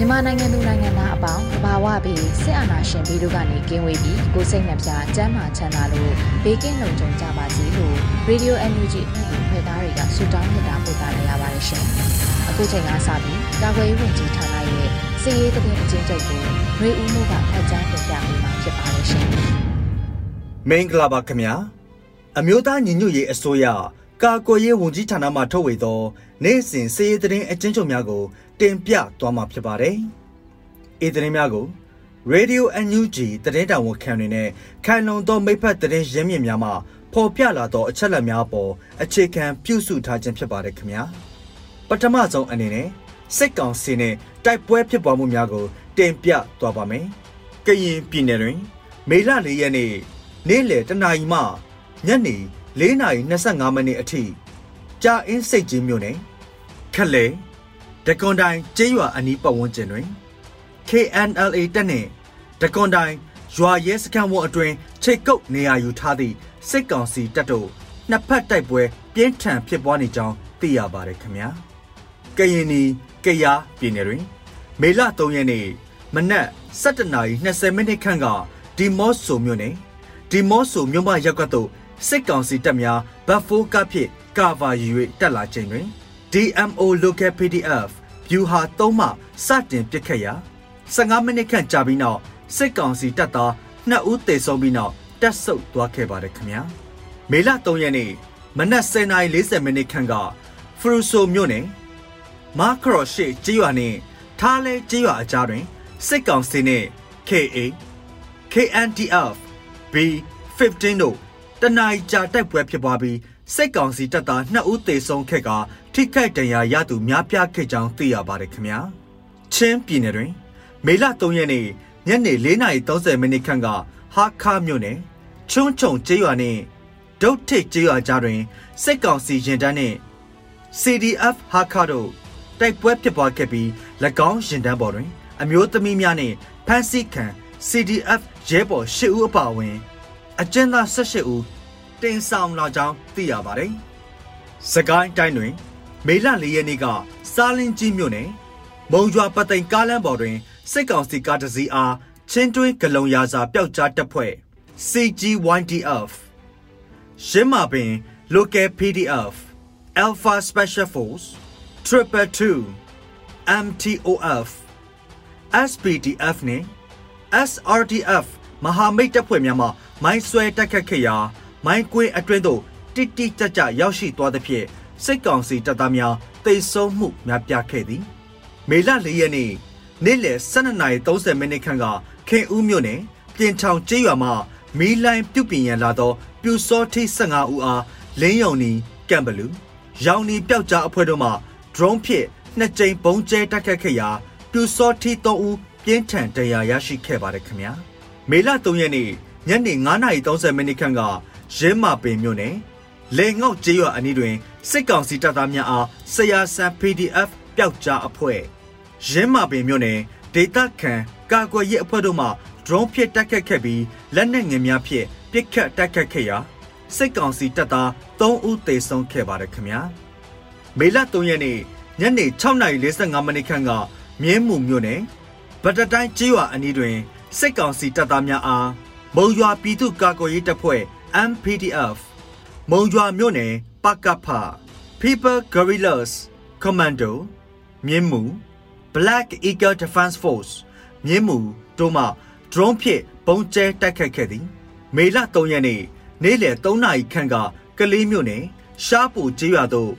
မြန်မာနိုင်ငံသူနိုင်ငံသားအပေါင်းတဘာဝပြီးစစ်အာဏာရှင်ပြည်တို့ကနေကင်းဝေးပြီးကိုစိတ်နှပြစမ်းမာချမ်းသာလို့ဘေးကင်းလုံခြုံကြပါစေလို့ Radio NUG နဲ့ဖွဲ့သားတွေကဆုတောင်းမြတ်တာပို့တာလည်းရပါတယ်ရှင်။အခုချိန်ကစပြီးကာကွယ်ရေးဝန်ကြီးဌာနရဲ့စစ်ရေးသတင်းအကျဉ်းချုပ်ကိုຫນွေဦးမှုကဖတ်ကြားတင်ပြပေးမှာဖြစ်ပါတယ်ရှင်။မင်္ဂလာပါခင်ဗျာ။အမျိုးသားညီညွတ်ရေးအစိုးရကာကွယ်ရေးဝန်ကြီးဌာနမှထုတ်ဝေသော နေ့စဉ်စစ်ရေးသတင်းအကျဉ်းချုပ်များကို တင်ပြသွားမှာဖြစ်ပါတယ်။ဤသတင်းများကို Radio NUG သတင်းတောင်ဝန်ခံတွေနဲ့ခိုင်လုံသောမိဖက်သတင်းရင်းမြစ်များမှဖော်ပြလာသောအချက်အလက်များပေါ်အခြေခံပြုစုထားခြင်းဖြစ်ပါတယ်ခင်ဗျာ။ပထမဆုံးအနေနဲ့စစ်ကောင်စီနဲ့တိုက်ပွဲဖြစ်ပွားမှုများကို တင်ပြသွားပါမယ်။ကရင်ပြည်နယ်တွင် မေလ၄ရက်နေ့နေ့လယ်တနာရီမှညနေ4နာရီ25မိနစ်အထိကြာအင်းစိတ်ကြီးမြို့နယ်ခလဲ ဒကွန်တိုင်းကျေးရွာအနီးပတ်ဝန်းကျင်တွင် KNLA တပ်နှင့်ဒကွန်တိုင်းရွာရဲစခန်းဝန်းအတွင်ချိတ်ကုတ်နေရာယူထားသည့်စစ်ကောင်စီတပ်တို့နှစ်ဖက်တိုက်ပွဲပြင်းထန်ဖြစ်ပွားနေကြောင်းသိရပါတယ်ခင်ဗျာ။ကရင်နီကယားပြည်နယ်တွင် မေလ3ရက်နေ့မနက်7:20မိနစ်ခန့်ကဒီမော့ဆိုမြို့နယ်ဒီမော့ဆိုမြို့မရပ်ကွက်သို့စစ်ကောင်စီတပ်များဘတ်ဖိုးကဖြင့်ကာဗာယူ၍တက်လာချိန်တွင် DMO Local PDF ဗျူဟာ3မှစတင်ပစ်ခတ်ရာ15မိနစ်ခန့်ကြာပြီးနောက်စစ်ကောင်စီတပ်သား2ဦးသေဆုံးပြီးနောက်တက်ဆုပ်သွားခဲ့ပါတယ်ခင်ဗျာမေလ3ရက်နေ့မနက်10:40မိနစ်ခန့်ကဖရူဆိုမြို့နယ်မာခရော့ရှိကျေးရွာနှင့်ထားလဲကျေးရွာအကြားတွင်စစ်ကောင်စီနှင့် KA KNDF B15 တို့တနအီကြာတိုက်ပွဲဖြစ်ပွားပြီးစိတ်ကောင်စီတပ်သား2ဦးသေဆုံးခဲ့က ထိခိုက်ဒဏ်ရာရသူများပြားခဲ့ကြောင်းသိရပါတယ်ခင်ဗျာချင်းပြည်နယ်တွင် မေလ3ရက်နေ့ညနေ4:30မိနစ်ခန့်ကဟာခါမြို့နယ်ချုံချုံကျေးရွာနှင့်ဒုတ်ထိတ်ကျေးရွာကြားတွင်စိတ်ကောင်စီရင်တန်းနှင့် CDF ဟာခါတို့တိုက်ပွဲဖြစ်ပွားခဲ့ပြီး၎င်းရင်တန်းပေါ်တွင် အမျိုးသမီးများနှင့်ဖမ်းဆီးခံ CDF ရဲဘော်၈ဦးအပါအဝင် အကျဉ်းသား18ဦးတင်ဆောင်လာကြောင်းသိရပါတယ်။စကိုင်းတိုင်းတွင် မေလ၄ရက်နေ့ကစားလင်းကြီးမြို့နယ်မုံရွာပသိမ်ကားလမ်းပေါ်တွင်စစ်ကောင်စီကားတစ်စီးအားချင်းတွင်းဂလုံရာစာပျောက်ကြားတပ်ဖွဲ့ CGYDF ရှင်းမာပင် Local PDF Alpha Special Force Triple 2 MTOF SPDF နဲ့ SRDF မဟာမိတ်တပ်ဖွဲ့များမှမိုင်းဆွဲတိုက်ခတ်ခဲ့ရာမိုင်းကွင်းအတွင်းသို့တိတိကျကျရောက်ရှိသွားသဖြင့် စိတ်ကောင်စီတပ်သားများတိတ်ဆုံးမှုများပြခဲ့သည် မေလ၄ရက်နေ့နေ့လယ်12:30မိနစ်ခန့်ကခင်ဦးမြို့နယ်ပြင်ထောင်ကျေးရွာမှမီးလိုင်းပြုတ်ပြင်ရန်လာသောပြူစောထိ15ဦးအားလင်းယုံနီကမ်ဘလူရောင်နီပျောက်ကြားအဖွဲ့တို့မှ drone ဖြင့်နှစ်ကြိမ်ပုံကျဲတိုက်ခတ်ခဲ့ရာပြူစောထိ3ဦးပြင်းထန်တရားရရှိခဲ့ပါတယ်ခင်ဗျာမေလ3ရက်နေ့ညနေ9:30မိနစ်ခန့်ကရင်းမာပင်မြို့နယ် လေငေါက်ကျေးရွာအနီးတွင်စစ်ကောင်စီတပ်သားများအားဆရာဆန် PDF ပျောက်ကြားအဖွဲ့ရင်းမာပင်မြို့နယ်ဒေသခံကာကွယ်ရေးအဖွဲ့တို့မှ drone ဖြင့်တိုက်ခတ်ခဲ့ပြီးလက်နက်ငယ်များဖြင့်ပစ်ခတ်တိုက်ခတ်ခဲ့ရာစစ်ကောင်စီတပ်သား3ဦးသေဆုံးခဲ့ပါတယ်ခင်ဗျာမေလ3ရက်နေ့ညနေ6:45မိနစ်ခန့်ကမြင်းမှုမြို့နယ်ဗတတိုင်းကျေးရွာအနီးတွင်စစ်ကောင်စီတပ်သားများအားမုံရွာပြည်သူ့ကာကွယ်ရေးတပ်ဖွဲ့ MPDF မုံရွာမြို့နယ်ပကဖ People Guerrillas Commando မြင်းမူ Black Eagle Defense Force မြင်းမူတို့မှ drone ဖြင့်ပုံကျဲတိုက်ခတ်ခဲ့သည်မေလ3ရက်နေ့နေ့လယ်3နာရီခန့်ကကလေးမြို့နယ်ရှားပူကျေးရွာသို့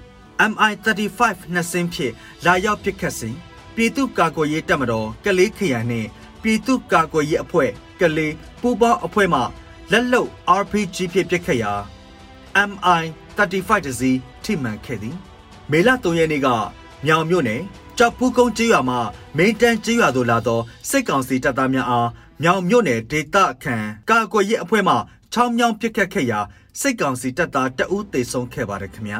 MI35 နှစ်စင်းဖြင့်လာရောက်ပစ်ခတ်စဉ်ပြည်သူ့ကာကွယ်ရေးတပ်မတော်ကလေးခရိုင်နှင့်ပြည်သူ့ကာကွယ်ရေးအဖွဲ့ကလေးပူးပေါင်းအဖွဲ့မှလက်လုံ RPG ဖြင့်ပစ်ခတ်ရာ MI35 တစီးထိမှန်ခဲ့သည်မေလ3ရက်နေ့ကမြောင်မြို့နယ်ကြောက်ပူးကုန်းကျေးရွာမှမိန်တန်းကျေးရွာသို့လာသောစစ်ကောင်စီတပ်သားများအားမြောင်မြို့နယ်ဒေသခံကာကွယ်ရေးအဖွဲ့မှချောင်းမြောင်းပစ်ခတ်ခဲ့ရာစစ်ကောင်စီတပ်သားတအူးသေဆုံးခဲ့ပါတယ်ခင်ဗျာ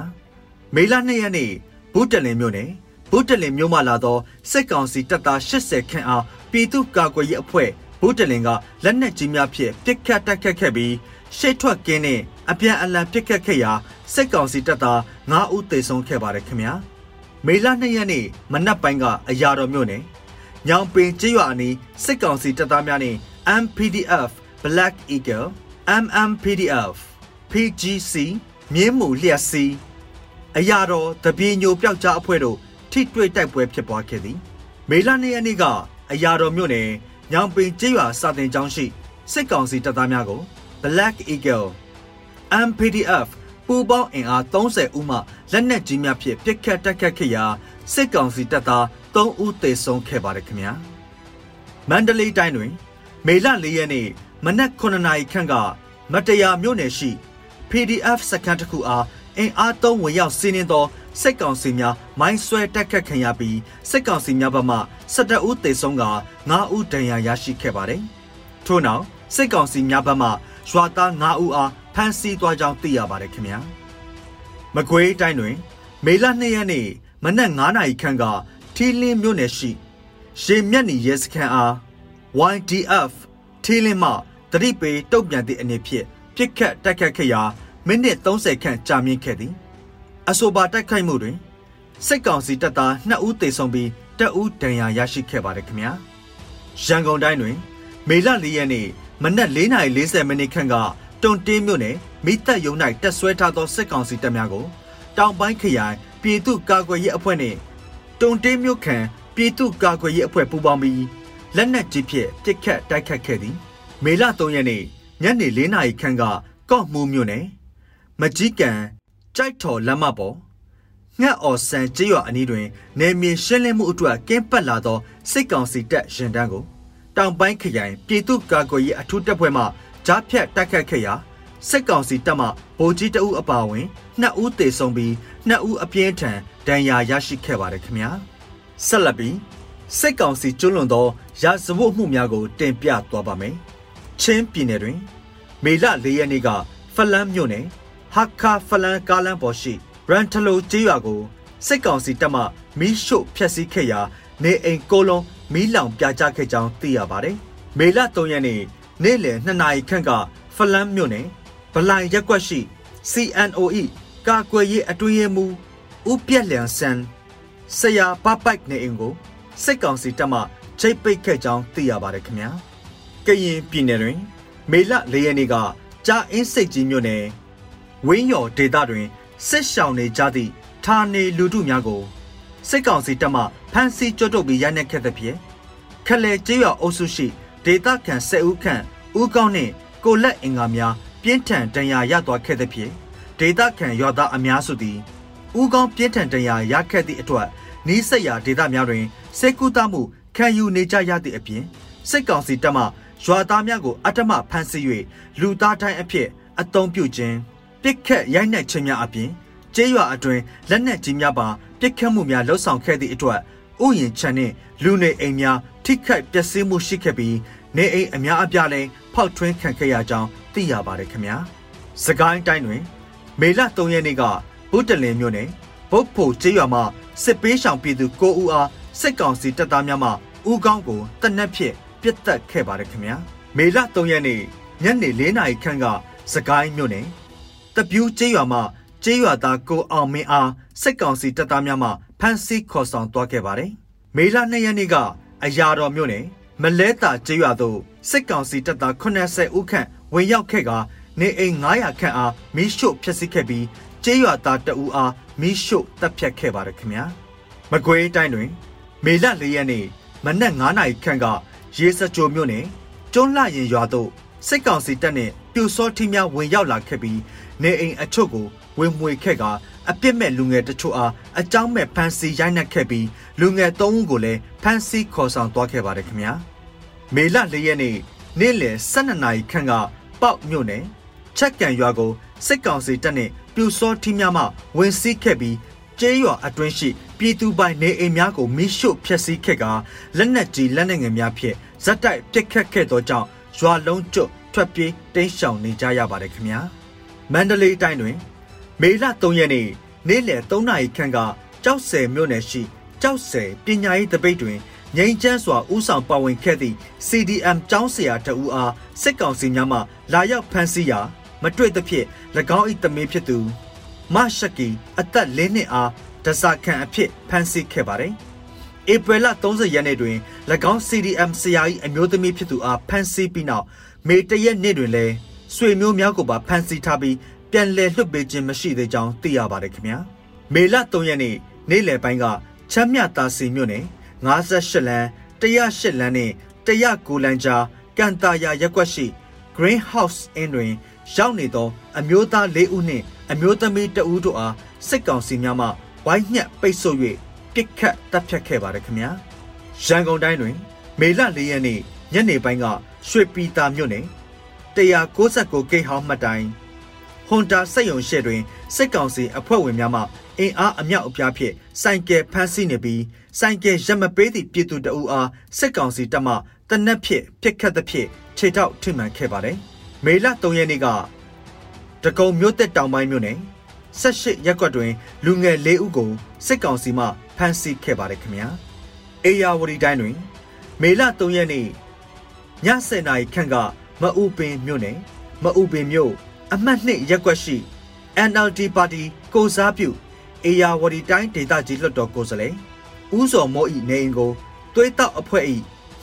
မေလ2ရက်နေ့ဘူးတလင်မြို့နယ်ဘူးတလင်မြို့မှလာသောစစ်ကောင်စီတပ်သား80ခန့်အားပြည်သူ့ကာကွယ်ရေးအဖွဲ့ဘူးတလင်ကလက်နက်ကြီးများဖြင့်ပစ်ခတ်တိုက်ခတ်ခဲ့ပြီးရှေ့ထွက်ကင်းနဲ့ အပြန်အလှန်ပစ်ခတ်ခဲ့ရာစစ်ကောင်စီတပ်သား9ဦးသေဆုံးခဲ့ပါတယ်ခင်ဗျာမေလ2ရက်နေ့မနက်ပိုင်းကအရာတော်မြို့နယ်ညောင်ပင်ကျေးရွာအနီးစစ်ကောင်စီတပ်သားများနဲ့ MPDF Black Eagle MMPDF PGC မြင်းမူလျှက်စီအရာတော်တပြေညိုပျောက်ကြားအဖွဲ့တို့ထိတွေ့တိုက်ပွဲဖြစ်ပွားခဲ့သည်မေလ2ရက်နေ့ကအရာတော်မြို့နယ်ညောင်ပင်ကျေးရွာစာတင်ကျောင်းရှိစစ်ကောင်စီတပ်သားများကို Black Eagle MPDF ပူပေါင်းအင်အား30ဦးမှလက်နက်ကြီးများဖြင့်ပစ်ခတ်တိုက်ခတ်ခဲ့ရာစစ်ကောင်စီတပ်သား3ဦးသေဆုံးခဲ့ပါတယ်ခင်ဗျာမန္တလေးတိုင်းတွင် မေလ4ရက်နေ့မနက်9နာရီခန့်ကမတရားမြို့နယ်ရှိ PDF စခန်းတစ်ခုအားအင်အားသုံးဝင်ရောက်စီးနင်းသောစစ်ကောင်စီများမိုင်းဆွဲတက်ခတ်ခံရပြီးစစ်ကောင်စီများဘက်မှ17ဦးသေဆုံးက9ဦးဒဏ်ရာရရှိခဲ့ပါတယ်။ထို့နောက်စစ်ကောင်စီများဘက်မှရွာသား9ဦးအား ဖမ်းဆီးသွားကြောင်းသိရပါတယ်ခင်ဗျာ။မကွေးတိုင်းတွင် မေလ2ရက်နေ့မနက်9နာရီခန့်ကထီလင်းမြို့နယ်ရှိရေမျက်နှီရဲစခန်းအား YDF ထီလင်းမှတတိပေတုတ်ပြန်သည့်အနေဖြင့်ပြစ်ခတ်တိုက်ခတ်ခဲ့ရာမိနစ်30ခန့်ကြာမြင့်ခဲ့သည်အဆိုပါတိုက်ခိုက်မှုတွင်စစ်ကောင်စီတပ်သား2ဦးသေဆုံးပြီးတဦးဒဏ်ရာရရှိခဲ့ပါတယ်ခင်ဗျာရန်ကုန်တိုင်းတွင် မေလ4ရက်နေ့မနက်4:40မိနစ်ခန့်က တွန်တင်းမြို့နယ်မိသက်ယုံ၌တက်ဆွဲထားသောစစ်ကောင်စီတပ်များကိုတောင်ပိုင်းခရိုင်ပြည်သူ့ကာကွယ်ရေးအဖွဲ့နှင့်တွန်တင်းမြို့ခံပြည်သူ့ကာကွယ်ရေးအဖွဲ့ပူးပေါင်းပြီးလက်နက်ကြီးဖြင့်ပစ်ခတ်တိုက်ခတ်ခဲ့သည်မေလ3ရက်နေ့ညနေ4နာရီခန့်ကကော့မှုမြို့နယ်မကြီးကန်ကြိုက်ထော်လမ်းမပေါ်ငှက်အော်ဆန်ကျေးရွာအနီးတွင်နေမြေရှင်းလင်းမှုအတွက်ကင်းပတ်လာသောစစ်ကောင်စီတပ်ရင်တန်းကိုတောင်ပိုင်းခရိုင်ပြည်သူ့ကာကွယ်ရေးအထူးတပ်ဖွဲ့မှ ကြားဖြတ်တိုက်ခတ်ခဲ့ရာစစ်ကောင်စီတပ်မှဗိုလ်ကြီးတအုပ်အပါအဝင်နှစ်ဦးသေဆုံးပြီးနှစ်ဦးအပြင်းထန်ဒဏ်ရာရရှိခဲ့ပါတယ်ခင်ဗျာဆက်လက်ပြီးစစ်ကောင်စီကျွလွန်သောရာဇဝတ်မှုများကိုတင်ပြသွားပါမယ်ချင်းပြည်နယ်တွင် မေလ၄ရက်နေ့ကဖလန်းမြို့နယ်ဟာခါဖလန်းကားလမ်းပေါ်ရှိရန်ထလိုကျေးရွာကိုစစ်ကောင်စီတပ်မှမီးရှို့ဖျက်ဆီးခဲ့ရာနေအိမ်ကိုလုံးမီးလောင်ပြာကျခဲ့ကြောင်းသိရပါတယ်။မေလ3ရက်နေ့ နေ့လယ်2နာရီခန့်ကဖလန်းမြို့နယ်ဗလိုင်ရက်ကွက်ရှိ CNOE ကာကွယ်ရေးအတွင်းရေးမှူးဦးပြက်လျံဆန်ဆရာပပိုက်နေအိမ်ကိုစစ်ကောင်စီတပ်မှချိတ်ပိတ်ခဲ့ကြောင်းသိရပါတယ်ခင်ဗျာ။ကရင်ပြည်နယ်တွင် မေလ၄ရက်နေ့ကကြာအင်းစိတ်ကြီးမြို့နယ်ဝင်းရော်ဒေသတွင်စစ်ရှောင်နေကြသည့်ဌာနေလူထုများကိုစစ်ကောင်စီတပ်မှဖမ်းဆီးကြွတုပ်ပြီးရိုက်နှက်ခဲ့သဖြင့်ခလဲကျေးရွာအုပ်စုရှိ ဒေသခံ၁၀ဦးခန့်ဦးကောင်းနှင့်ကိုလက်အင်္ဂါများပြင်းထန်ဒဏ်ရာရသွားခဲ့သဖြင့်ဒေသခံရွာသားအများစုသည်ဦးကောင်းပြင်းထန်ဒဏ်ရာရခဲ့သည့်အတွက်နီးစပ်ရာဒေသများတွင်စေကူတမှုခံယူနေကြရသည့်အပြင်စစ်ကောင်စီတပ်မှရွာသားများကိုအတ္တမဖမ်းဆီး၍လူသားတိုင်းအဖြစ်အုံပြုခြင်းပစ်ခတ်ရိုက်နှက်ခြင်းများအပြင်ကျေးရွာအတွင်းလက်နက်ကြီးများပါပစ်ခတ်မှုများလှုပ်ဆောင်ခဲ့သည့်အတွက် ဥယျာဉ်ချန်နှင့်လူနေအိမ်များထိခိုက်ပျက်စီးမှုရှိခဲ့ပြီးနေအိမ်အများအပြားလည်းဖောက်ထွင်းခံခဲ့ရကြောင်းသိရပါတယ်ခင်ဗျာ။စကိုင်းတိုင်းတွင် မေလ3ရက်နေ့ကဗုဒ္ဓလင်မြို့နယ်ဘုတ်ဖို့ကျေးရွာမှစစ်ပေးဆောင်ပြည်သူ9ဦးအားစစ်ကောင်စီတပ်သားများမှဦးကောင်းကိုတနက်ဖြင့်ပြစ်တက်ခဲ့ပါတယ်ခင်ဗျာ။မေလ3ရက်နေ့ညနေ4နာရီခန့်ကစကိုင်းမြို့နယ်တပြူးကျေးရွာမှကျေးရွာသားကိုအောင်မင်းအားစစ်ကောင်စီတပ်သားများမှ ဖမ်းဆီးခေါ်ဆောင်သွားခဲ့ပါတယ်။မေလ2ရက်နေ့ကအရာတော်မြို့နယ်မလဲတာကျေးရွာသို့စစ်ကောင်စီတပ်သား80ဦးခန့်ဝင်ရောက်ခဲ့ကနေအိမ်900ခန့်အားမီးရှို့ဖျက်ဆီးခဲ့ပြီးကျေးရွာသားတအူအားမိရှို့တပ်ဖြတ်ခဲ့ပါတယ်ခင်ဗျာမကွေးတိုင်းတွင် မေလ၄ရက်နေ့မနက်9နာရီခန့်ကရေစကြိုမြို့နယ်ကျွန်းလှရင်ရွာသို့စစ်ကောင်စီတပ်နှင့်ပြူစောထီးများဝင်ရောက်လာခဲ့ပြီးနေအိမ်အချို့ကို ဝင်မွေခဲ့ကအပြစ်မဲ့လူငယ်တချို့အားအကြောင်းမဲ့ဖမ်းဆီးရိုက်နှက်ခဲ့ပြီးလူငယ်၃ဦးကိုလည်းဖမ်းဆီးခေါ်ဆောင်သွားခဲ့ပါတယ်ခင်ဗျာမေလ၄ရက်နေ့နေ့လယ်12နာရီခန့်ကပေါက်မြို့နယ်ချက်ကန်ရွာကိုစစ်ကောင်စီတပ်နှင့်ပြူစောထီးများမှဝင်စီးခဲ့ပြီးကျေးရွာအတွင်းရှိပြည်သူပိုင်နေအိမ်များကိုမိရှို့ဖျက်ဆီးခဲ့ကလက်နက်ကြီးလက်နက်ငယ်များဖြင့်ဇက်တိုက်ပစ်ခတ်ခဲ့သောကြောင့်ရွာလုံးကျွတ်ထွက်ပြေးတိမ်းရှောင်နေကြရပါတယ်ခင်ဗျာမန္တလေးတိုင်းတွင် မေလ3ရက်နေ့နေ့လယ်3နာရီခန့်ကကြောက်ဆယ်မြို့နယ်ရှိကြောက်ဆယ်ပညာရေးတပိတ်တွင်ငိန်ချမ်းစွာဥဆောင်ပါဝင်ခဲ့သည့် CDM ကျောင်းဆရာတဦးအားစစ်ကောင်စီများမှလာရောက်ဖမ်းဆီးရာ မတွေ့သဖြင့်၎င်း၏တမင်ဖြစ်သူမရှက်ကီ အသက်၄နှစ်အားဒဇာခံအဖြစ်ဖမ်းဆီးခဲ့ပါတယ်။ဧပြီလ30ရက်နေ့တွင်၎င်း CDM ဆရာ၏အမျိုးသမီးဖြစ်သူအားဖမ်းဆီးပြီးနောက်မေတရက်နေ့တွင်လည်းဆွေမျိုးများကိုပါဖမ်းဆီးထားပြီး ပြန်လည်လွှတ်ပေးခြင်းမရှိသေးကြောင်းသိရပါတယ်ခင်ဗျာ။မေလ3ရက်နေ့နေ့လယ်ပိုင်းကချမ်းမြတာစီမြို့နယ်58လမ်း108လမ်းနဲ့109လမ်းကြားကန်တာယာရက်ကွက်ရှိ Green House Inn တွင်ရောက်နေသော အမျိုးသား၄ဦးနှင့်အမျိုးသမီး2ဦးတို့အားစစ်ကောင်စီများမှဝိုင်းညှက်ပိတ်ဆို့၍ပစ်ခတ်တပ်ဖြတ်ခဲ့ပါတယ်ခင်ဗျာရန်ကုန်တိုင်းတွင် မေလ၄ရက်နေ့ညနေပိုင်းကရွှေပြည်သာမြို့နယ်169ဂိတ်ဟောင်းမှတ်တိုင် ဟွန်တာစက်ယုံရှေ့တွင်စစ်ကောင်စီအဖွဲ့ဝင်များမှအင်အားအမြောက်အပြားဖြင့်စိုင်ကယ်ဖမ်းဆီးနေပြီးစိုင်ကယ်ရမပေးသည့်ပြည်သူတအူအားစစ်ကောင်စီတပ်မှတနက်ဖြစ်ပစ်ခတ်သဖြင့်ခြေထောက်ထိမှန်ခဲ့ပါတယ်။မေလ3ရက်နေ့ကတကုံမြို့တက်တောင်ပိုင်းမြို့နယ်18ရက်ကွက်တွင်လူငယ်၄ဦးကိုစစ်ကောင်စီမှဖမ်းဆီးခဲ့ပါတယ်ခင်ဗျာ။အေယာဝတီတိုင်းတွင် မေလ3ရက်နေ့ည7:00နာရီခန့်ကမအူပင်မြို့နယ်မအူပင်မြို့ အမှတ်2ရက်ကွက်ရှိ NLD ပါတီကိုစားပြုအေယာဝတီတိုင်းဒေသကြီးလွှတ်တော်ကိုယ်စားလှယ်ဦးစော်မိုးဤနေအိမ်ကိုသွေးတောက်အဖွဲ့ဤ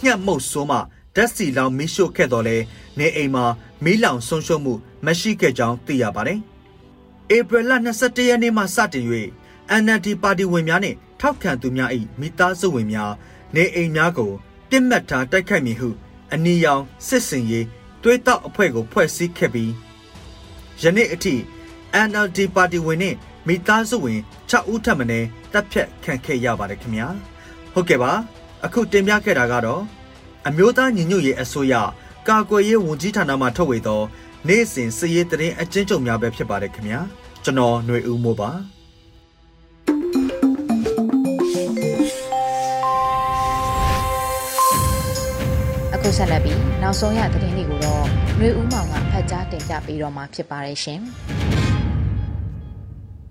ညှက်မှုတ်ဆိုးမှဓာတ်စီလောင်မီးရှို့ခဲ့တော်လဲနေအိမ်မှာမီးလောင်ဆုံးရှုံးမှုမရှိခဲ့ကြောင်းသိရပါတယ်။ဧပြီလ22ရက်နေ့မှစတင်၍ NLD ပါတီဝင်များနှင့်ထောက်ခံသူများ၏မိသားစုဝင်များနေအိမ်များကိုပြစ်မှတ်ထားတိုက်ခိုက်မည်ဟုအနီရောင်စစ်စင်ရေးသွေးတောက်အဖွဲ့ကိုဖွဲ့စည်းခဲ့ပြီး ယနေ့အထိ NLD ပါတီဝင်နှင့်မိသားစုဝင်6ဦးထပ်မံတပ်ဖြတ်ခံခဲ့ရပါတယ်ခင်ဗျာဟုတ်ကဲ့ပါအခုတင်ပြခဲ့တာကတော့အမျိုးသားညီညွတ်ရေးအစိုးရကာကွယ်ရေးဝန်ကြီးဌာနမှထုတ်ဝေသောနေ့စဉ်စည်ရေးသတင်းအကျဉ်းချုပ်များပဲဖြစ်ပါတယ်ခင်ဗျာကျွန်တော်ຫນွေဦးမိုးပါအခုဆက်လက်ပြီး နောက်ဆုံးရသတင်းတွေကိုတော့နှွေဦးမောင်ကဖတ်ကြားတင်ပြပေးတော့မှာဖြစ်ပါတယ်ရှင်။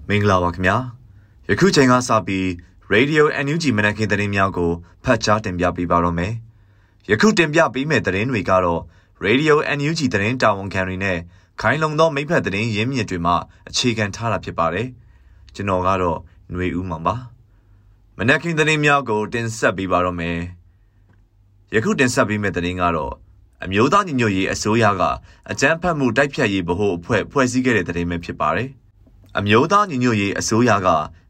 မင်္ဂလာပါခင်ဗျာ။ယခုချိန်ကစပြီး Radio NUG မနက်ခင်းသတင်းများကိုဖတ်ကြားတင်ပြပေးပါတော့မယ်။ယခုတင်ပြပေးမယ့်သတင်းတွေကတော့ Radio NUG သတင်းတာဝန်ခံတွေနဲ့ခိုင်လုံသောမိဖက်သတင်းရင်းမြစ်တွေမှအခြေခံထားတာဖြစ်ပါတယ်။ကျွန်တော်ကတော့ຫນွေဦးမှာပါ။မနက်ခင်းသတင်းများကိုတင်ဆက်ပေးပါတော့မယ်။ယခုတင်ဆက်ပေးမယ့်သတင်းကတော့ အမျိုးသားညီညွတ်ရေးအစိုးရကအကြမ်းဖက်မှုတိုက်ဖြတ်ရေးဗဟိုအဖွဲ့ဖွဲ့စည်းခဲ့တဲ့သတင်းပဲဖြစ်ပါတယ်။အမျိုးသားညီညွတ်ရေးအစိုးရက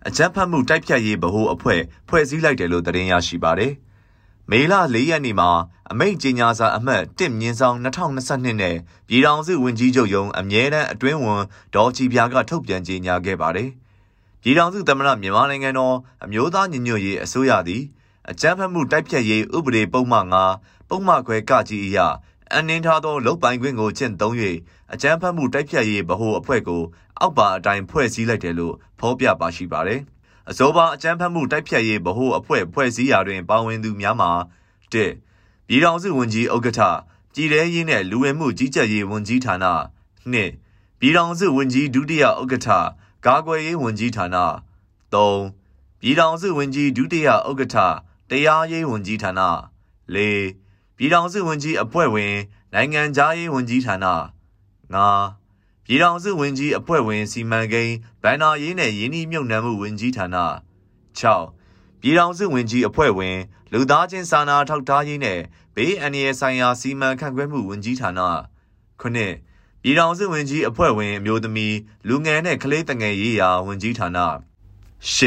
အကြမ်းဖက်မှုတိုက်ဖြတ်ရေးဗဟိုအဖွဲ့ဖွဲ့စည်းလိုက်တယ်လို့သတင်းရရှိပါတယ်။မေလ၄ရက်နေ့မှာအမိန့်ကြေညာစာအမှတ်1မြင်းဆောင်2022နဲ့ပြည်ထောင်စုဝန်ကြီးချုပ်ရုံးအမြဲတမ်းအတွင်းဝန်ဒေါ်ကြည်ပြာကထုတ်ပြန်ကြေညာခဲ့ပါတယ်။ပြည်ထောင်စုသမ္မတမြန်မာနိုင်ငံတော်အမျိုးသားညီညွတ်ရေးအစိုးရသည် အကြမ်းဖက်မှုတိုက်ဖြတ်ရေးဥပဒေပုံမှန်9ပုံမှန်ခွဲကကြီးအရအနှင်းထားသောလုတ်ပိုင်ခွင့်ကိုကျင့်သုံး၍အကြမ်းဖက်မှုတိုက်ဖြတ်ရေးဗဟိုအဖွဲ့ကိုအောက်ပါအတိုင်းဖွဲ့စည်းလိုက်တယ်လို့ဖော်ပြပါရှိပါတယ်။အစောပါအကြမ်းဖက်မှုတိုက်ဖြတ်ရေးဗဟိုအဖွဲ့ဖွဲ့စည်းရာတွင်ပါဝင်သူများမှာ၁ပြည်ထောင်စုဝန်ကြီးဥက္ကဋ္ဌပြည်ထရေးနဲ့လူဝင်မှုကြီးကြပ်ရေးဝန်ကြီးဌာန၂ပြည်ထောင်စုဝန်ကြီးဒုတိယဥက္ကဋ္ဌကာကွယ်ရေးဝန်ကြီးဌာန၃ပြည်ထောင်စုဝန်ကြီးဒုတိယဥက္ကဋ္ဌ တရားရေးဝန်ကြီးဌာန၄ပြည်ထောင်စုဝန်ကြီးအဖွဲ့ဝင် နိုင်ငံသားရေးဝန်ကြီးဌာန၅ပြည်ထောင်စုဝန်ကြီးအဖွဲ့ဝင် စီမံကိန်းဗန်နာရေးနဲ့ယင်းနှီးမြှုပ်နှံမှုဝန်ကြီးဌာန6ပြည်ထောင်စုဝန်ကြီးအဖွဲ့ဝင် လူသားချင်းစာနာထောက်ထားရေးနဲ့ဘေးအန္တရာယ်ဆိုင်ရာစီမံခန့်ခွဲမှုဝန်ကြီးဌာန9ပြည်ထောင်စုဝန်ကြီးအဖွဲ့ဝင်အမျိုးသမီးလူငယ်နဲ့ကလေးတငယ်ရေးရာဝန်ကြီးဌာန၈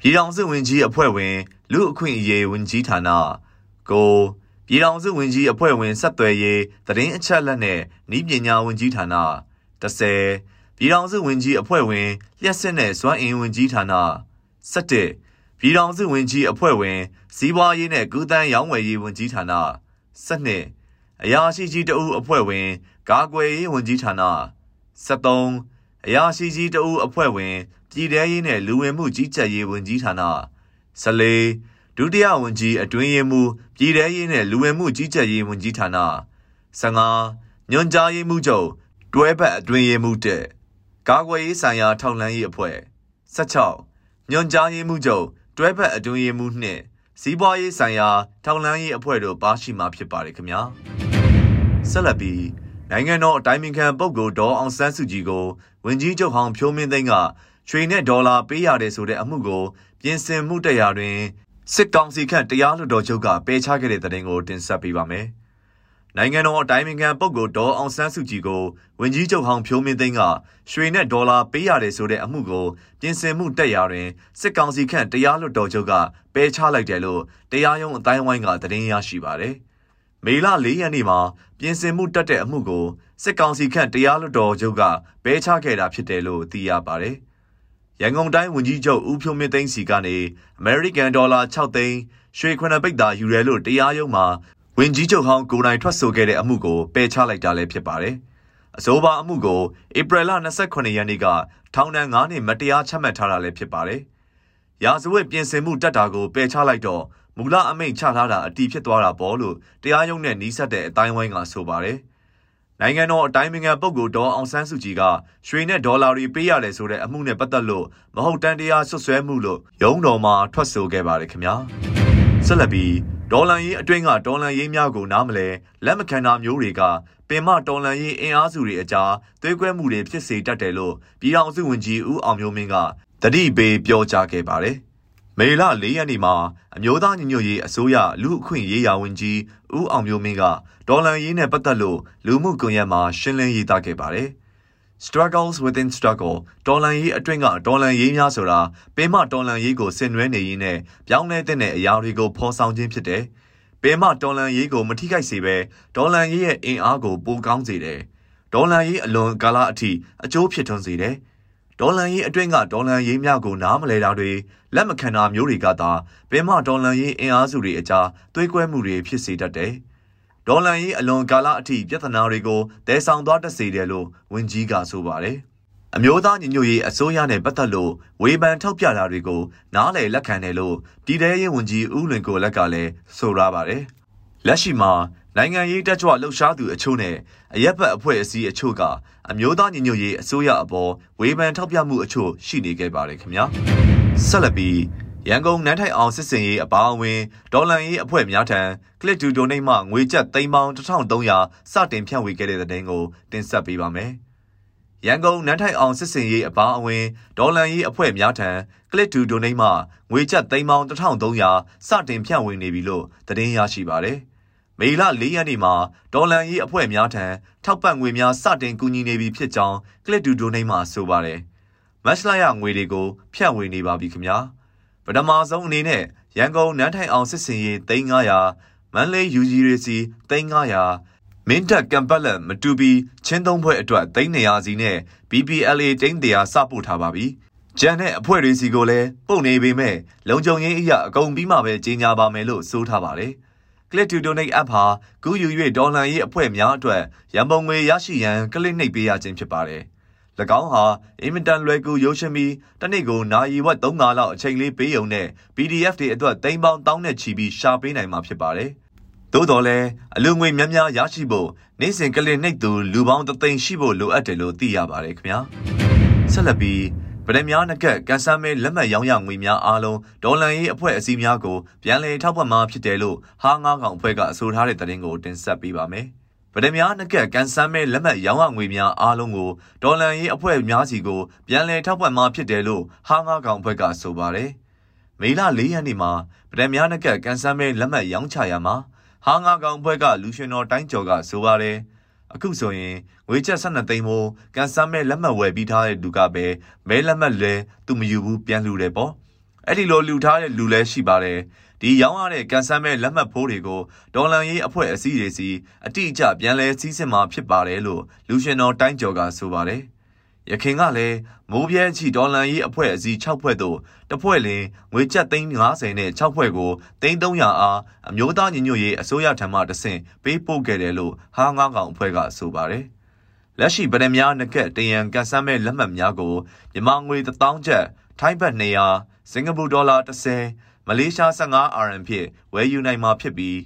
ပြည်ထောင်စုဝန်ကြီးအဖွဲ့ဝင် လူအခွင့်အရေးဝန်ကြီးဌာန၉ပြည်ထောင်စုဝန်ကြီးအဖွဲ့ဝင်ဆက်သွယ်ရေးသတင်းအချက်အလက်နဲ့ဤပညာဝန်ကြီးဌာန10ပြည်ထောင်စုဝန်ကြီးအဖွဲ့ဝင်လျှက်စစ်နဲ့စွမ်းအင်ဝန်ကြီးဌာန17ပြည်ထောင်စုဝန်ကြီးအဖွဲ့ဝင်စီးပွားရေးနဲ့ကုသန်းရောင်းဝယ်ရေးဝန်ကြီးဌာန12အရာရှိကြီးတအုပ်အဖွဲ့ဝင်ကာကွယ်ရေးဝန်ကြီးဌာန73အရာရှိကြီးတအုပ်အဖွဲ့ဝင်ပြည်ထရေးနဲ့လူဝင်မှုကြီးကြပ်ရေးဝန်ကြီးဌာန 14ဒုတိယဝန်ကြီးအတွင်းရေးမှူးပြည်ထရေးနဲ့လူဝင်မှုကြီးကြပ်ရေးဝန်ကြီးဌာန15ညွန်ကြားရေးမှူးချုပ်တွဲဘက်အတွင်းရေးမှူးတဲ့ကာကွယ်ရေးဆိုင်ရာထောက်လှမ်းရေးအဖွဲ့16ညွန်ကြားရေးမှူးချုပ်တွဲဘက်အတွင်းရေးမှူးနှင့်စီးပွားရေးဆိုင်ရာထောက်လှမ်းရေးအဖွဲ့တို့ပါရှိမှာဖြစ်ပါတယ်ခင်ဗျာဆက်လက်ပြီးနိုင်ငံတော်အတိုင်းအမြံပုဂ္ဂိုလ်ဒေါ်အောင်ဆန်းစုကြည်ကိုဝင်ကြီးချုပ်ဟောင်းဖြိုးမင်းသိန်းက ရွှေနဲ့ဒေါ်လာပေးရတယ်ဆိုတဲ့အမှုကိုပြင်ဆင်မှုတရားတွင်စစ်ကောင်စီခန့်တရားလွှတ်တော်ချုပ်ကပယ်ချခဲ့တဲ့တဲ့တင်ကိုတင်ဆက်ပေးပါမယ်။နိုင်ငံတော်အတိုင်းအမြံပုဂ္ဂိုလ်ဒေါ်အောင်ဆန်းစုကြည်ကိုဝင်ကြီးချုပ်ဟောင်းဖြိုးမင်းသိန်းကရွှေနဲ့ဒေါ်လာပေးရတယ်ဆိုတဲ့အမှုကိုပြင်ဆင်မှုတရားတွင်စစ်ကောင်စီခန့်တရားလွှတ်တော်ချုပ်ကပယ်ချလိုက်တယ်လို့တရားရုံးအတိုင်းဝိုင်းကသတင်းရရှိပါတယ်။မေလ၄ရက်နေ့မှာပြင်ဆင်မှုတက်တဲ့အမှုကိုစစ်ကောင်စီခန့်တရားလွှတ်တော်ချုပ်ကပယ်ချခဲ့တာဖြစ်တယ်လို့သိရပါတယ်။ ရန်ကုန်တိုင်းဝန်ကြီးချုပ်ဦးဖြိုးမင်းသိန်းစီကနေ American Dollar 6သိန်းရွှေခွနပိတ်တာယူရဲလို့တရားရုံးမှာဝန်ကြီးချုပ်ဟောင်းကိုနိုင်ထွက်ဆိုခဲ့တဲ့အမှုကိုပယ်ချလိုက်တာလည်းဖြစ်ပါတယ်။အဆိုပါအမှုကိုဧပြီလ28ရက်နေ့ကထောင်ဒဏ်9နှစ်မတရားချမှတ်ထားတာလည်းဖြစ်ပါတယ်။ရာဇဝတ်ပြင်ဆင်မှုတက်တာကိုပယ်ချလိုက်တော့မူလအမိန့်ချထားတာအတီးဖြစ်သွားတာပေါ့လို့တရားရုံးနဲ့နှီးဆက်တဲ့အတိုင်းဝိုင်းကဆိုပါတယ်။ နိုင်ငံတော်အတိုင်းအမြံပုဂ္ဂိုလ်ဒေါ်အောင်ဆန်းစုကြည်ကရွှေနဲ့ဒေါ်လာတွေပေးရတယ်ဆိုတဲ့အမှုနဲ့ပတ်သက်လို့မဟုတ်တန်တရားဆွဆွဲမှုလို့ရုံးတော်မှာထွက်ဆိုခဲ့ပါတယ်ခင်ဗျာ။ဆက်လက်ပြီးဒေါ်လန်ရေးအတွင်းကဒေါ်လန်ရေးများကိုနားမလဲလက်မခံတာမျိုးတွေကပင်မဒေါ်လန်ရေးအင်အားစုတွေအကြားသွေးကွဲမှုတွေဖြစ်စေတတ်တယ်လို့ပြည်ထောင်စုဝန်ကြီးဦးအောင်မျိုးမင်းကတတိပေးပြောကြားခဲ့ပါတယ်။မေလ၄ရက်နေ့မှာအမျိုးသားညီညွတ်ရေးအစိုးရလူအခွင့်ရေးရာဝန်ကြီး ဦးအောင်မျိုးမင်းကဒေါ်လန်ရေးနဲ့ပတ်သက်လို့လူမှုကွန်ရက်မှာရှင်းလင်းရေးသားခဲ့ပါတယ်။ struggles within struggle ဒေါ်လန်ရေးအတွင်းကဒေါ်လန်ရေးများဆိုတာပင်မဒေါ်လန်ရေးကိုဆင်နွှဲနေရင်းနဲ့ပြောင်းလဲတဲ့အရာတွေကိုဖော်ဆောင်ခြင်းဖြစ်တယ်။ပင်မဒေါ်လန်ရေးကိုမထိခိုက်စေဘဲဒေါ်လန်ရေးရဲ့အင်အားကိုပိုကောင်းစေတယ်။ဒေါ်လန်ရေးအလွန်ကာလအထိအကျိုးဖြစ်ထွန်းစေတယ်။ ဒေါ်လန်ရေးအတွင်းကဒေါ်လန်ရေးများကိုနားမလဲတာတွေလက်မခံတာမျိုးတွေကသာဘင်မဒေါ်လန်ရေးအင်အားစုတွေအကြားသွေးကွဲမှုတွေဖြစ်စေတတ်တယ်။ဒေါ်လန်ရေးအလွန်ကာလအထိပြဿနာတွေကိုတဲဆောင်သွားတတ်စေတယ်လို့ဝန်ကြီးကဆိုပါတယ်။အမျိုးသားညီညွတ်ရေးအစိုးရနဲ့ပတ်သက်လို့ဝေဖန်ထောက်ပြတာတွေကိုနားလည်လက်ခံတယ်လို့ပြည်ထရေးဝန်ကြီးဦးလွင်ကိုလက်ကလည်းဆိုရပါတယ်။လက်ရှိမှာ နိုင်ငံရေးတက်ကြွလှုပ်ရှားသူအချို့နဲ့အရက်ဘတ်အဖွဲ့အစည်းအချို့ကအမျိုးသားညီညွတ်ရေးအစိုးရအပေါ်ဝေဖန်ထောက်ပြမှုအချို့ရှိနေခဲ့ပါတယ်ခင်ဗျာဆက်လက်ပြီးရန်ကုန်နန်းထိုင်အောင်စစ်စင်ရေးအပါအဝင်ဒေါ်လန်ရေးအဖွဲ့များထံကလစ်တူဒိုနေမှငွေကျပ်သိန်းပေါင်း1300စတင်ဖြန့်ဝေခဲ့တဲ့တဲ့တင်ကိုတင်ဆက်ပေးပါမယ်ရန်ကုန်နန်းထိုင်အောင်စစ်စင်ရေးအပါအဝင်ဒေါ်လန်ရေးအဖွဲ့များထံကလစ်တူဒိုနေမှငွေကျပ်သိန်းပေါင်း1300စတင်ဖြန့်ဝေနေပြီလို့သတင်းရရှိပါတယ်။ မေလ၄ရက်နေ့မှာဒေါ်လန်ရေးအဖွဲ့များထံထောက်ပံ့ငွေများစတင်ကူညီနေပြီဖြစ်ကြောင်းကလစ်ဒူဒိုနှိမ်းမှဆိုပါတယ်။မတ်လရငွေတွေကိုဖြန့်ဝေနေပါပြီခင်ဗျာ။ပထမဆုံးအနေနဲ့ရန်ကုန်နန်းထိုင်အောင်စစ်စင်ရေး3900မန္တလေးယူဂျီရီစီ3900မင်းတပ်ကံပတ်လက်မတူပီချင်းသုံးဖွဲ့အတွက်300စီနဲ့ BPLA တိန်းတရားစပို့ထားပါပြီ။ကျန်တဲ့အဖွဲ့တွေစီကိုလည်းပုံနေပေမဲ့လုံခြုံရေးအရာအကုန်ပြီးမှပဲကြီးညာပါမယ်လို့ဆိုထားပါတယ်။ Click to Donate app ဟာကူးယူ၍ဒေါ်လာရေးအဖွဲ့များအတွက်ရန်ပုံငွေရရှိရန်ကလစ်နှိပ်ပေးရခြင်းဖြစ်ပါတယ်။၎င်းဟာအင်မတန်လွယ်ကူရုပ်ရှင်ပြီးတနေ့ကိုနာရီဝက်3ငါလောက်အချိန်လေးပေးုံနဲ့ PDF တွေအတွက်သိန်းပေါင်းတောင်းနဲ့ချီပြီးရှာပေးနိုင်မှာဖြစ်ပါတယ်။သို့တော်လည်းအလူငွေများများရရှိဖို့နေ့စဉ်ကလစ်နှိပ်သူလူပေါင်းတသိန်းရှိဖို့လိုအပ်တယ်လို့သိရပါတယ်ခင်ဗျာ။ဆက်လက်ပြီး ဗဒများနကက်ကန်ဆန်းမဲလက်မှတ်ရောင်းရငွေများအားလုံးဒေါ်လန်ရေးအဖွဲ့အစည်းများကိုပြန်လည်ထောက်ပံ့မှာဖြစ်တယ်လို့ဟာငါးကောင်အဖွဲ့ကအဆိုထားတဲ့သတင်းကိုတင်ဆက်ပေးပါမယ်။ဗဒများနကက်ကန်ဆန်းမဲလက်မှတ်ရောင်းရငွေများအားလုံးကိုဒေါ်လန်ရေးအဖွဲ့များစီကိုပြန်လည်ထောက်ပံ့မှာဖြစ်တယ်လို့ဟာငါးကောင်အဖွဲ့ကဆိုပါတယ်။မေလ၄ရက်နေ့မှာဗဒများနကက်ကန်ဆန်းမဲလက်မှတ်ရောင်းချရမှာဟာငါကောင်အဖွဲ့ကလူရှင်တော်တိုင်းကျော်ကဆိုပါတယ်။ အခုဆိုရင်ငွေချက်12သိန်းမို့ကန်ဆာမဲ့လက်မှတ်ဝယ်ပြီးထားတဲ့လူကပဲမဲလက်မှတ်လဲသူမယူဘူးပြန်လှူတယ်ပေါ့အဲ့ဒီလိုလှူထားတဲ့လူလဲရှိပါတယ်ဒီရောင်းရတဲ့ကန်ဆယ်မဲ့လက်မှတ်ဖိုးတွေကိုဒေါ်လန်ရေးအဖွဲ့အစည်းတွေစီအတိအကျပြန်လဲစီးစစ်မှာဖြစ်ပါတယ်လို့လူရှင်တော်တိုင်းကျော်ကဆိုပါတယ်။ ရခင်ကလည်းမိုးပြဲချီဒေါ်လန်ရေးအဖွဲ့အစည်း6ဖွဲ့သို့တစ်ဖွဲ့လင်ငွေကျပ်သိန်း90နဲ့6ဖွဲ့ကိုသိန်း300အားအမျိုးသားညီညွတ်ရေးအစိုးရထံမှတဆင့်ပေးပို့ခဲ့တယ်လို့ဟာငါးကောင်အဖွဲ့ကဆိုပါတယ်။လက်ရှိဗဒံများနကက်တရန်ကန်ဆယ်မဲ့လက်မှတ်များကိုမြန်မာငွေ1000ကျပ်ထိုင်းဘတ်200စင်ကာပူဒေါ်လာ30မလေးရှား15 RM ဖြင့်ဝယ်ယူနိုင်မှာဖြစ်ပြီး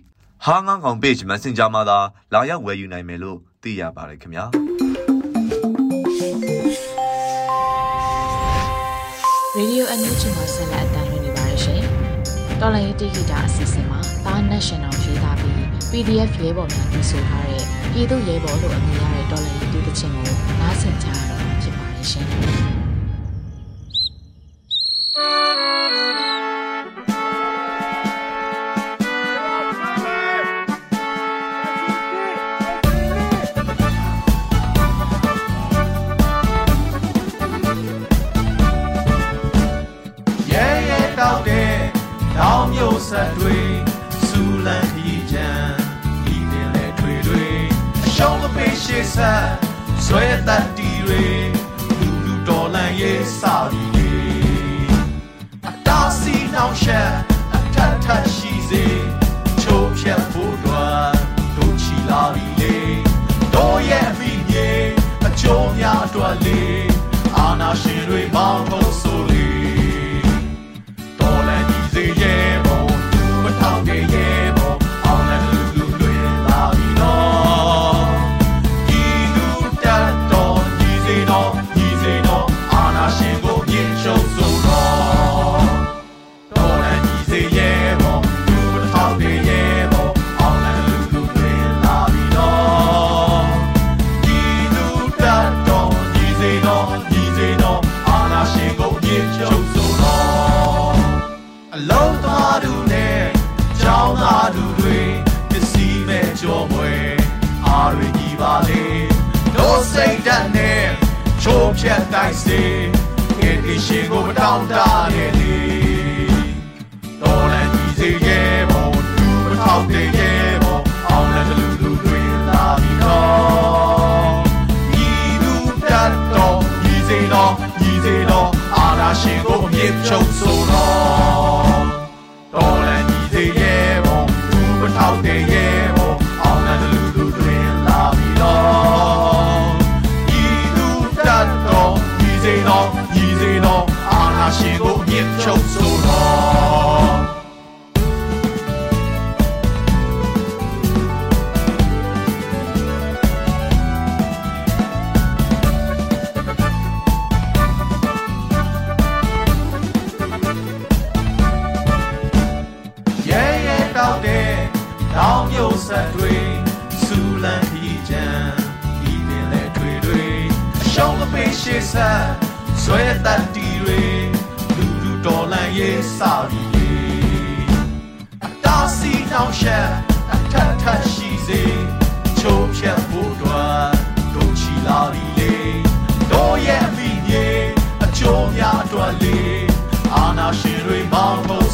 ဟာငေါကောင် page messenger မှာသာလာရောက်ဝယ်ယူနိုင်မယ်လို့သိရပါတယ်ခင်ဗျာ ရေဒီယိုအန်ယူဂျီမှာဆက်လက်အသံလွှင့်နေပါတယ်ရှင်။တော်လိုင်းတီဂီတာအစီအစဉ်မှာတာ national ရေးသားပြီး PDF ရဲဘော်များတည်ဆိုထားတဲ့ပြည်သူရဲဘော်လို့အမည်ရတဲ့တော်လိုင်းတီးတဲ့ချင်းကိုနားဆင်ကြရတော့ဖြစ်ပါတယ်ရှင်။ ဆွဲတတ်တီတွေလူလူတော်လန်ရေးစာပြီးအတားစီတောင်းရှက်အထက်ထက်ရှိစေချိုးဖြတ်ဖို့တော့တို့ချီလာပြီလေတို့ရဲ့မိမြေအကျိုးများအတွက်လေအာနာရှင်တွေမောင်းဖို့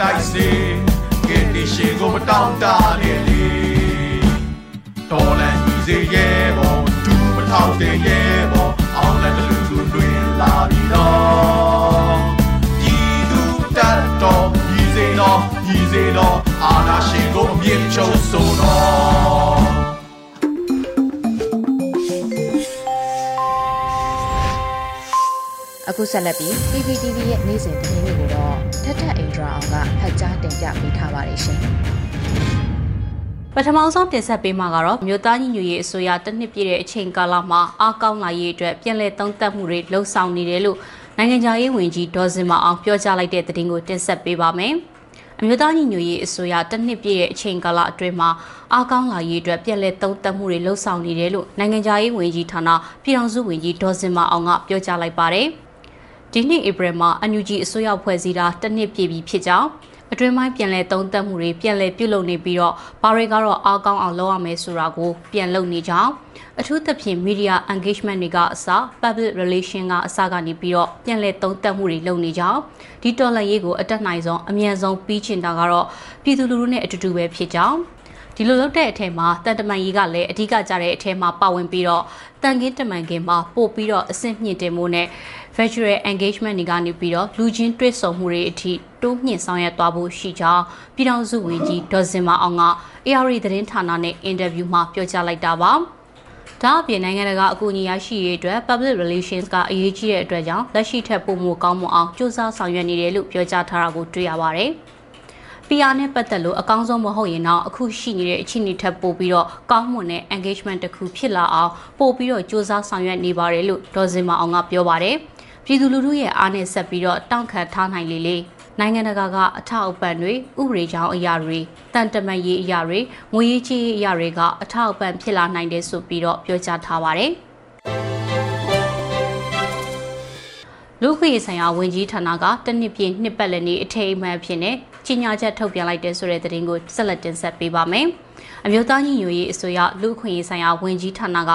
တိုက်စေကဲဒီရှင်ကိုမတောင်းတနဲ့လေတော်လန်ကြီးစေရဲ့ဘောဒူးမထောက်တဲ့ရဲ့ဘောအောင်လည်းလူလူတွင်လာပြီးတော့ဤသူတတ်တော်ဤစေတော်ဤစေတော်အာနာရှင်ကိုအမြင့်ချုပ်ဆိုတော် အခုဆက်လက်ပြီး PPTV ရဲ့နေ့စဉ်သတင်းတွေကိုတော့ထက်ထက်အင်ဒရာအောင်ကဖတ်ကြားတင်ပြပေးထားပါတယ်ရှင်ပထမဆုံးတင်ဆက်ပေးမှာကတော့မြို့သားညီညွတ်ရေးအစိုးရတနှစ်ပြည့်တဲ့အချိန်ကာလမှာအားကောင်းလာရေးအတွက်ပြည်လဲသုံးသပ်မှုတွေလှုံ့ဆော်နေတယ်လို့နိုင်ငံခြားရေးဝန်ကြီးဒေါ်စင်မအောင်ပြောကြားလိုက်တဲ့သတင်းကိုတင်ဆက်ပေးပါမယ်။အမျိုးသားညီညွတ်ရေးအစိုးရတနှစ်ပြည့်ရဲ့အချိန်ကာလအတွင်းမှာအားကောင်းလာရေးအတွက်ပြည်လဲသုံးသပ်မှုတွေလှုံ့ဆော်နေတယ်လို့နိုင်ငံခြားရေးဝန်ကြီးဌာနပြည်ထောင်စုဝန်ကြီးဒေါ်စင်မအောင်ကပြောကြားလိုက်ပါတယ်။ ဒီနှစ်ဧပြီမှာအန်ယူဂျီအစိုးရဖွဲ့စည်းတာတနှစ်ပြည့်ပြီဖြစ်ကြောင်းအတွင်းပိုင်းပြန်လည်သုံးသပ်မှုတွေပြန်လည်ပြုလုပ်နေပြီးတော့ဘာတွေကတော့အားကောင်းအောင်လုပ်ရမယ်ဆိုတာကိုပြန်လုပ်နေကြအောင်အထူးသဖြင့် media engagement တွေကအစ public relation ကအစကနေပြီးတော့ပြန်လည်သုံးသပ်မှုတွေလုပ်နေကြအောင်ဒီတော်လှန်ရေးကိုအတက်နိုင်ဆုံးအမြန်ဆုံးပြီးချင်တာကတော့ပြည်သူလူထုနဲ့အတူတူပဲဖြစ်ကြောင်းဒီလိုလုပ်တဲ့အထက်မှာတန်တမန်ကြီးကလည်းအဓိကကြတဲ့အထက်မှာပါဝင်ပြီးတော့တန်ကင်းတမန်ကင်မှာပို့ပြီးတော့အဆင့်မြင့်တင်မှုနဲ့ virtual engagement တွေကနေပြီးတော့လူချင်းတွေ့ဆုံမှုတွေအထိတိုးမြင့်ဆောင်ရွက်သွားဖို့ရှိကြောင်းပြည်ထောင်စုဝန်ကြီးဒေါ်စင်မအောင်က AR သတင်းဌာနနဲ့အင်တာဗျူးမှာပြောကြားလိုက်တာပါဒါအပြင်နိုင်ငံတကာအကူအညီရရှိရေးအတွက် public relations ကအရေးကြီးတဲ့အတွက်ကြောင့်လက်ရှိထက်ပိုမိုကောင်းမွန်အောင်စူးစမ်းဆောင်ရွက်နေတယ်လို့ပြောကြားထားတာကိုတွေ့ရပါတယ်။ PR နဲ့ပတ်သက်လို့အကောင်းဆုံးမဟုတ်ရင်တော့အခုရှိနေတဲ့အခြေအနေထက်ပိုပြီးတော့ကောင်းမွန်တဲ့ engagement တစ်ခုဖြစ်လာအောင်ပို့ပြီးတော့စူးစမ်းဆောင်ရွက်နေပါတယ်လို့ဒေါ်စင်မအောင်ကပြောပါတယ်။ ပြည်သူလူထုရဲ့အားနဲ့ဆက်ပြီးတော့တောင့်ခံထားနိုင်လေလေနိုင်ငံတကာကအထောက်အပံ့တွေဥပဒေကြောင်းအရာတွေတန်တမန်ရေးအရာတွေငွေရေးချေးအရာတွေကအထောက်အပံ့ဖြစ်လာနိုင်တယ်ဆိုပြီးတော့ပြောကြားထားပါတယ်လူခွေဆိုင်ရာဝန်ကြီးဌာနကတနစ်ပြည့်နှစ်ပတ်လည်နေ့အထိမ်းအမှတ်ဖြစ်နေကြီးညာချက်ထုတ်ပြန်လိုက်တဲ့ဆိုတဲ့သတင်းကိုဆက်လက်တင်ဆက်ပေးပါမယ်။ အမျိုးသားညီညွတ်ရေးအစိုးရလူခွင့်ရေးဆိုင်ရာဝန်ကြီးဌာနက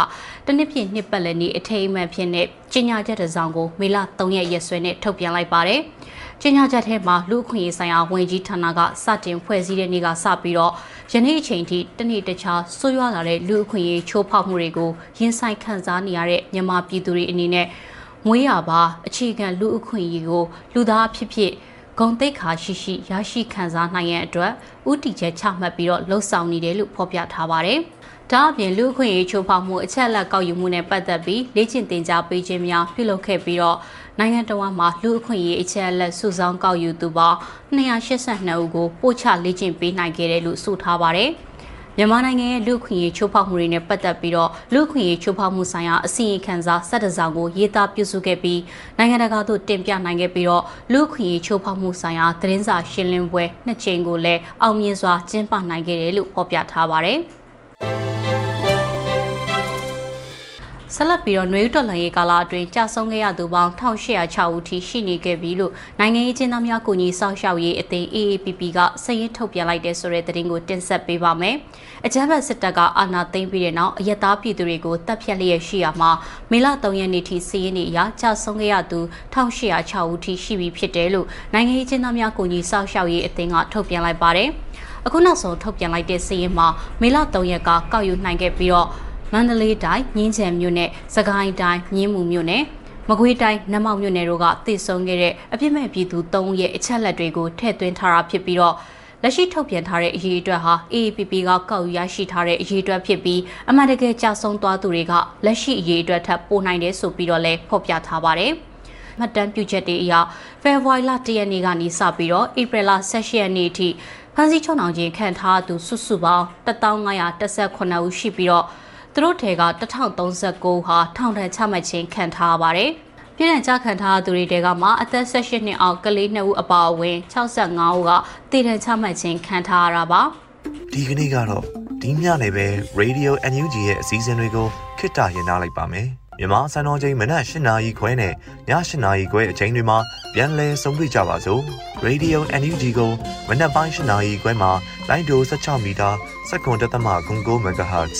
တနစ်ပြည့်နှစ်ပတ်လည်နေ့အထိမ်းအမှတ်ဖြစ်တဲ့ကြေညာချက်တစ်စောင်ကိုမေလ3ရက်ရက်စွဲနဲ့ထုတ်ပြန်လိုက်ပါတယ်။ကြေညာချက်ထဲမှာလူခွင့်ရေးဆိုင်ရာဝန်ကြီးဌာနကစတင်ဖွဲ့စည်းတဲ့နေ့ကစပြီးတော့ယနေ့အချိန်ထိတနေ့တခြားဆိုးရွားလာတဲ့လူခွင့်ရေးချိုးဖောက်မှုတွေကိုရင်ဆိုင်ခံစားနေရတဲ့မြန်မာပြည်သူတွေအနေနဲ့မွေးရပါအခြေခံလူအခွင့်အရေးကိုလူသားအဖြစ်ဖြစ် ဂုံတိတ်ခါရှိရှိရရှိခံစားနိုင်ရန်အတွက်ဥတီချက်ချမှတ်ပြီးတော့လှုပ်ဆောင်နေတယ်လို့ဖော်ပြထားပါတယ်။ဒါအပြင်လူခွင့်ရေးချိုးဖောက်မှုအချက်အလက်ကောက်ယူမှုနဲ့ပတ်သက်ပြီးလေ့ကျင့်သင်ကြားပေးခြင်းများပြုလုပ်ခဲ့ပြီးတော့နိုင်ငံတော်မှာလူအခွင့်အရေးအချက်အလက်စုဆောင်းကောက်ယူသူပေါင်း282ဦးကိုပို့ချလေ့ကျင့်ပေးနိုင်ခဲ့တယ်လို့ဆိုထားပါတယ်။ မြန်မာနိုင်ငံရဲ့လူခွင့်ရေးချိုးဖောက်မှုတွေနဲ့ပတ်သက်ပြီးတော့လူခွင့်ရေးချိုးဖောက်မှုဆိုင်ရာအစီရင်ခံစာ၁၁စောင်ကိုရေးသားပြုစုခဲ့ပြီးနိုင်ငံတကာသို့တင်ပြနိုင်ခဲ့ပြီးတော့လူခွင့်ရေးချိုးဖောက်မှုဆိုင်ရာသတင်းစာရှင်းလင်းပွဲနှစ်ကြိမ်ကိုလည်းအောင်မြင်စွာကျင်းပနိုင်ခဲ့တယ်လို့ဖော်ပြထားပါတယ်။ ဆက်လက်ပြီးတော့နှွေဦးတော်လှန်ရေးကာလအတွင်းကြာဆုံးခဲ့ရသူပေါင်း1806ဦးထိရှိနေခဲ့ပြီလို့နိုင်ငံရေးကျင်းသားများကိုကြီးစောင့်ရှောက်ရေးအသင်း AAPP ကစာရင်းထုတ်ပြန်လိုက်တဲ့ဆိုတဲ့သတင်းကိုတင်ဆက်ပေးပါမယ်။အကြမ်းဖက်စစ်တပ်ကအာဏာသိမ်းပြီးတဲ့နောက်အယက်သားပြည်သူတွေကိုတပ်ဖြတ်လျက်ရှိရမှာမေလ3ရက်နေ့ထိစာရင်းတွေအရကြာဆုံးခဲ့ရသူ1806ဦးထိရှိပြီဖြစ်တယ်လို့နိုင်ငံရေးကျင်းသားများကိုကြီးစောင့်ရှောက်ရေးအသင်းကထုတ်ပြန်လိုက်ပါတယ်။အခုနောက်ဆုံးထုတ်ပြန်လိုက်တဲ့စာရင်းမှာမေလ3ရက်ကကောက်ယူနိုင်ခဲ့ပြီးတော့ မန္တလေးတိုင်းမြင်းချံမြို့နယ်စကိုင်းတိုင်းမြင်းမူမြို့နယ်မကွေးတိုင်းနမောက်မြို့နယ်တို့ကတည်ဆုံခဲ့တဲ့အပြစ်မဲ့ပြည်သူ၃ရဲ့အချက်လက်တွေကိုထည့်သွင်းထားတာဖြစ်ပြီးတော့လက်ရှိထုတ်ပြန်ထားတဲ့အရေးအတွက်ဟာ AAPP ကကောက်ယူရရှိထားတဲ့အရေးအတွက်ဖြစ်ပြီးအမှန်တကယ်ကြာဆုံးသွားသူတွေကလက်ရှိအရေးအတွက်ထပ်ပိုနိုင်တယ်ဆိုပြီးတော့လည်းဖော်ပြထားပါတယ်။မှတ်တမ်းပြုချက်တွေအရဖေဖော်ဝါရီလ၁ရက်နေ့ကနေစပြီးတော့ဧပြီလ16ရက်နေ့အထိဖမ်းဆီးချုံနှောင်ခြင်းခံထားသူစုစုပေါင်း1518ဦးရှိပြီးတော့ သူတို့ထဲက1039ဟာထောင်ဒဏ်ချမှတ်ခြင်းခံထားရပါတယ်။ပြည်ထောင်ကြခံထားသူတွေတဲကမှအသက်18နှစ်အောက်ကလေး2ဦးအပါအဝင်65ဦးကတည်တံချမှတ်ခြင်းခံထားရတာပါ။ဒီကနေ့ကတော့ဒီညနေပဲ Radio NUG ရဲ့အစည်းအဝေးကိုခਿੱတရရလိုက်ပါမယ်။မြန်မာစံတော်ချိန်မနက်၈နာရီခွဲနဲ့ည၈နာရီခွဲအချိန်တွေမှာပြန်လည်ဆုံးဖြတ်ကြပါစို့။ Radio NUG ကိုမနက်ပိုင်း၈နာရီခွဲမှာလိုင်းဒို16မီတာစက္ကန့်တသမ9 MHz